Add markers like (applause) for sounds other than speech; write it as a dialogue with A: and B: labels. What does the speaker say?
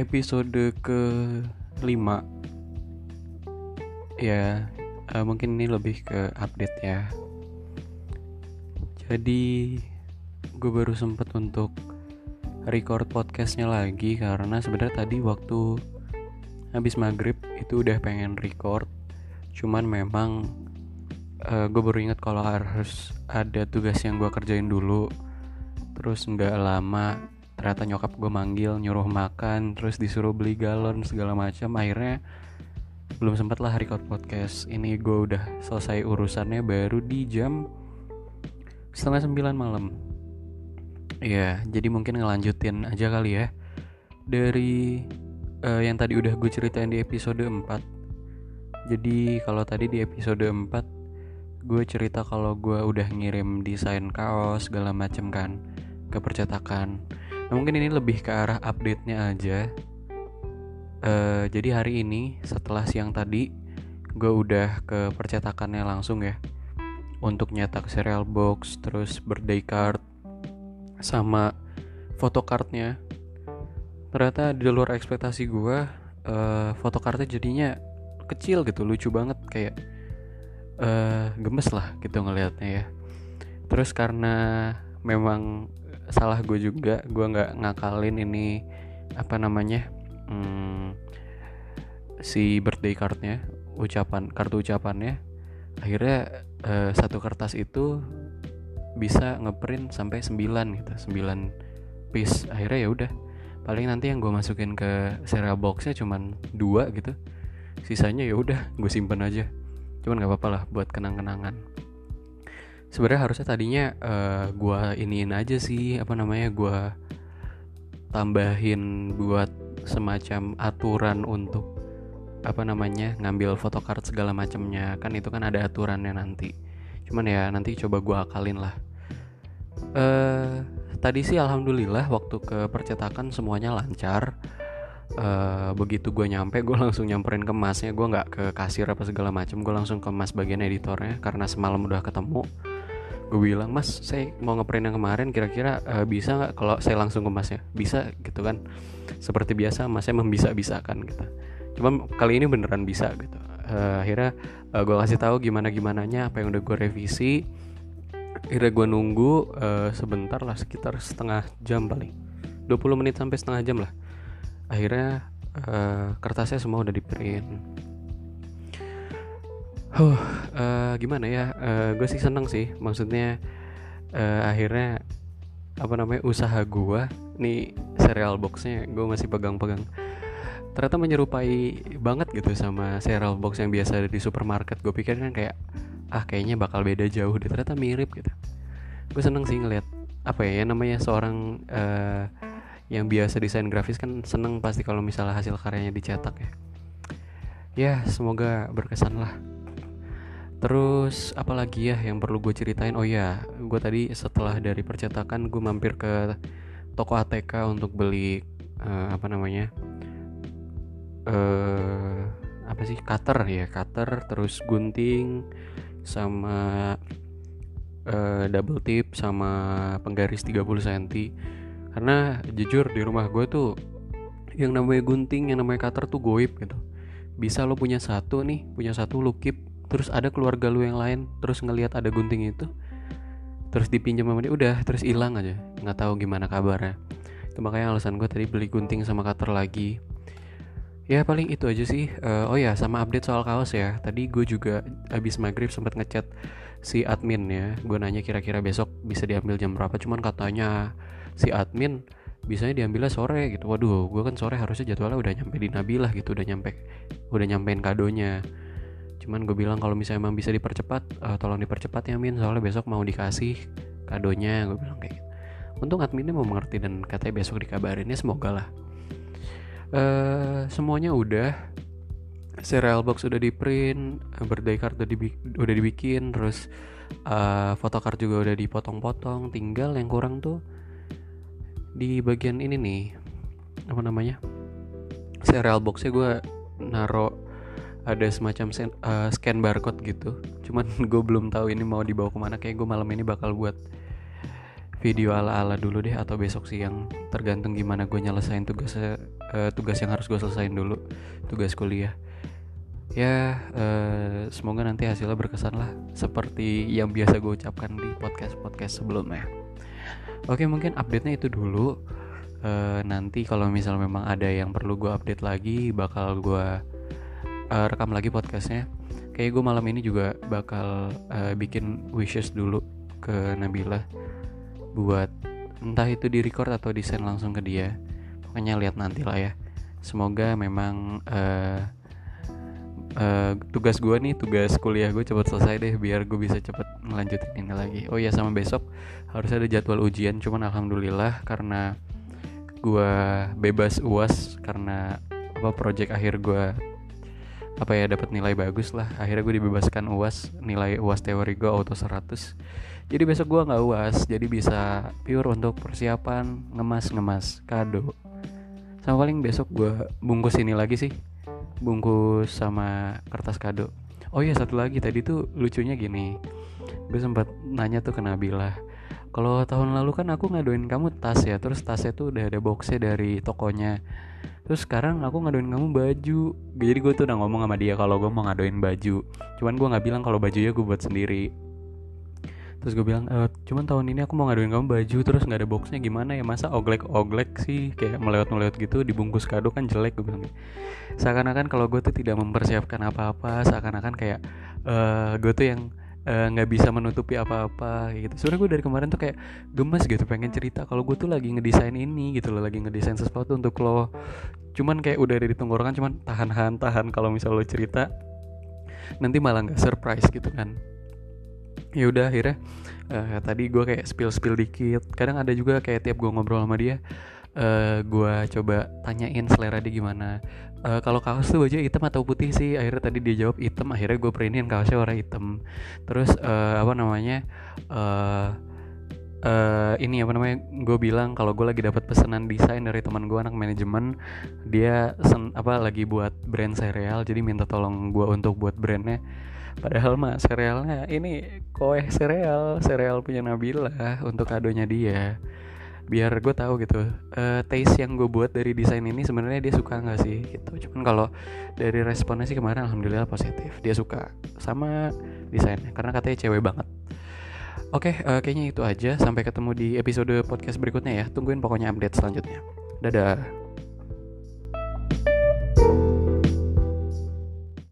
A: episode ke 5 Ya uh, mungkin ini lebih ke update ya. Jadi gue baru sempet untuk record podcastnya lagi Karena sebenarnya tadi waktu habis maghrib itu udah pengen record. Cuman memang uh, gue baru inget kalau harus ada tugas yang gue kerjain dulu. Terus nggak lama ternyata nyokap gue manggil nyuruh makan terus disuruh beli galon segala macam. Akhirnya belum sempat lah record podcast. Ini gue udah selesai urusannya baru di jam setengah sembilan malam. Ya jadi mungkin ngelanjutin aja kali ya. Dari uh, yang tadi udah gue ceritain di episode 4 jadi kalau tadi di episode 4 gue cerita kalau gue udah ngirim desain kaos segala macem kan ke percetakan nah, mungkin ini lebih ke arah update nya aja. Uh, jadi hari ini setelah siang tadi gue udah ke percetakannya langsung ya. Untuk nyetak serial box terus birthday card sama photocardnya ternyata di luar ekspektasi gue uh, photocardnya jadinya kecil gitu lucu banget kayak uh, gemes lah gitu ngelihatnya ya. Terus karena memang salah gue juga gue nggak ngakalin ini apa namanya hmm, si birthday cardnya ucapan kartu ucapannya. Akhirnya uh, satu kertas itu bisa ngeprint sampai 9 gitu 9 piece. Akhirnya ya udah paling nanti yang gue masukin ke serial boxnya cuman dua gitu. Sisanya ya udah gue simpen aja. Cuman nggak apa-apa lah buat kenang-kenangan sebenarnya harusnya tadinya uh, gua iniin aja sih apa namanya gua tambahin buat semacam aturan untuk apa namanya ngambil photocard segala macamnya kan itu kan ada aturannya nanti. Cuman ya nanti coba gua akalin lah. Uh, tadi sih alhamdulillah waktu ke percetakan semuanya lancar. Uh, begitu gue nyampe gue langsung nyamperin ke masnya. Gue nggak ke kasir apa segala macam gue langsung ke mas bagian editornya karena semalam udah ketemu gue bilang mas saya mau ngeprint yang kemarin kira-kira uh, bisa nggak kalau saya langsung ke masnya? Bisa gitu kan. Seperti biasa masnya membisa bisakan gitu. Cuman kali ini beneran bisa gitu. Uh, akhirnya uh, gue kasih tahu gimana gimananya apa yang udah gue revisi. Akhirnya gue nunggu uh, sebentar lah sekitar setengah jam paling. 20 menit sampai setengah jam lah. Akhirnya uh, kertasnya semua udah di print huh, uh, gimana ya? Uh, eh, gue sih seneng sih. Maksudnya uh, akhirnya apa namanya usaha gue nih serial boxnya gue masih pegang-pegang. Ternyata menyerupai banget gitu sama serial box yang biasa ada di supermarket. Gue pikir kan kayak ah kayaknya bakal beda jauh deh. Ternyata mirip gitu. Gue seneng sih ngeliat apa ya namanya seorang uh, yang biasa desain grafis kan seneng pasti kalau misalnya hasil karyanya dicetak ya. Ya semoga berkesan lah Terus apalagi ya yang perlu gue ceritain? Oh ya gue tadi setelah dari percetakan gue mampir ke toko ATK untuk beli uh, apa namanya uh, apa sih cutter ya cutter terus gunting sama uh, double tip sama penggaris 30 cm karena jujur di rumah gue tuh yang namanya gunting yang namanya cutter tuh goib gitu. Bisa lo punya satu nih punya satu lo keep terus ada keluarga lu yang lain terus ngelihat ada gunting itu terus dipinjam sama dia udah terus hilang aja. Nggak tahu gimana kabarnya. Itu makanya alasan gue tadi beli gunting sama cutter lagi. Ya paling itu aja sih. Uh, oh ya sama update soal kaos ya. Tadi gue juga abis maghrib sempat ngechat si admin ya. Gue nanya kira-kira besok bisa diambil jam berapa. Cuman katanya si admin bisanya diambilnya sore gitu. Waduh gue kan sore harusnya jadwalnya udah nyampe di Nabilah gitu udah nyampe udah nyampein kadonya cuman gue bilang kalau misalnya emang bisa dipercepat uh, tolong dipercepat ya Min. Soalnya besok mau dikasih kadonya gue bilang kayak gitu. Untung adminnya mau mengerti dan katanya besok dikabarin ya semoga lah. Uh, semuanya udah. Serial box udah di print birthday card udah, dibi udah dibikin terus uh, photocard juga udah dipotong-potong. Tinggal yang kurang tuh di bagian ini nih apa namanya serial boxnya gue naro ada semacam sen, uh, scan barcode gitu. Cuman (laughs) gue belum tahu ini mau dibawa ke mana. Kayak gue malam ini bakal buat video ala ala dulu deh atau besok sih yang tergantung gimana gue nyelesain tugasnya uh, tugas yang harus gue selesaiin dulu tugas kuliah. Ya uh, semoga nanti hasilnya berkesan lah seperti yang biasa gue ucapkan di podcast podcast sebelumnya. Oke mungkin update nya itu dulu. Uh, nanti kalau misal memang ada yang perlu gue update lagi bakal gue uh, rekam lagi podcastnya. Kayak gue malam ini juga bakal uh, bikin wishes dulu ke Nabila buat entah itu di record atau desain langsung ke dia. Pokoknya lihat nanti lah ya. Semoga memang uh, uh, tugas gue nih tugas kuliah gue cepat selesai deh biar gue bisa cepet melanjutin ini lagi. Oh ya sama besok harus ada jadwal ujian cuman alhamdulillah karena gue bebas uas karena apa project akhir gue apa ya dapat nilai bagus lah. Akhirnya gue dibebaskan uas nilai uas teori gue auto 100 jadi besok gue nggak uas jadi bisa pure untuk persiapan ngemas ngemas kado. Sama paling besok gue bungkus ini lagi sih bungkus sama kertas kado. Oh iya satu lagi tadi tuh lucunya gini. Gue sempat nanya tuh ke Nabila kalau tahun lalu kan aku ngaduin kamu tas ya terus tasnya tuh udah ada boxnya dari tokonya. Terus sekarang aku ngaduin kamu baju. Jadi gue tuh udah ngomong sama dia kalau gue mau ngaduin baju. Cuman gue nggak bilang kalau bajunya gue buat sendiri. Terus gue bilang e, cuman tahun ini aku mau ngaduin kamu baju terus nggak ada boxnya gimana ya? Masa oglek oglek sih? Kayak melewat melewat gitu dibungkus kado kan jelek gue bilang seakan-akan kalau gue tuh tidak mempersiapkan apa-apa seakan-akan kayak uh, gue tuh yang eh, nggak uh, bisa menutupi apa-apa gitu. Sebenarnya gue dari kemarin tuh kayak gemes gitu pengen cerita kalau gue tuh lagi ngedesain ini gitu loh lagi ngedesain sesuatu untuk lo. Cuman kayak udah ada di tenggorokan cuman tahan-tahan tahan kalau misal lo cerita nanti malah nggak surprise gitu kan. Ya udah akhirnya uh, tadi gue kayak spill spill dikit. Kadang ada juga kayak tiap gue ngobrol sama dia uh, eh, gue coba tanyain selera dia gimana. Uh, kalau kaos tuh baju hitam atau putih sih? Akhirnya tadi dia jawab hitam akhirnya gue printin kaosnya warna hitam. Terus uh, apa namanya uh, uh, ini apa namanya gue bilang kalau gue lagi dapat pesanan desain dari teman gue anak manajemen dia sen, apa lagi buat brand cereal jadi minta tolong gue untuk buat brandnya. Padahal mah serealnya ini koe sereal sereal punya Nabila untuk kadonya dia biar gue tahu gitu. Uh, taste yang gue buat dari desain ini sebenarnya dia suka nggak sih gitu. Cuman kalau dari responnya sih kemarin alhamdulillah positif. Dia suka sama desainnya karena katanya cewek banget. Oke okay, uh, eh, kayaknya itu aja. Sampai ketemu di episode podcast berikutnya ya. Tungguin pokoknya update selanjutnya. Dadah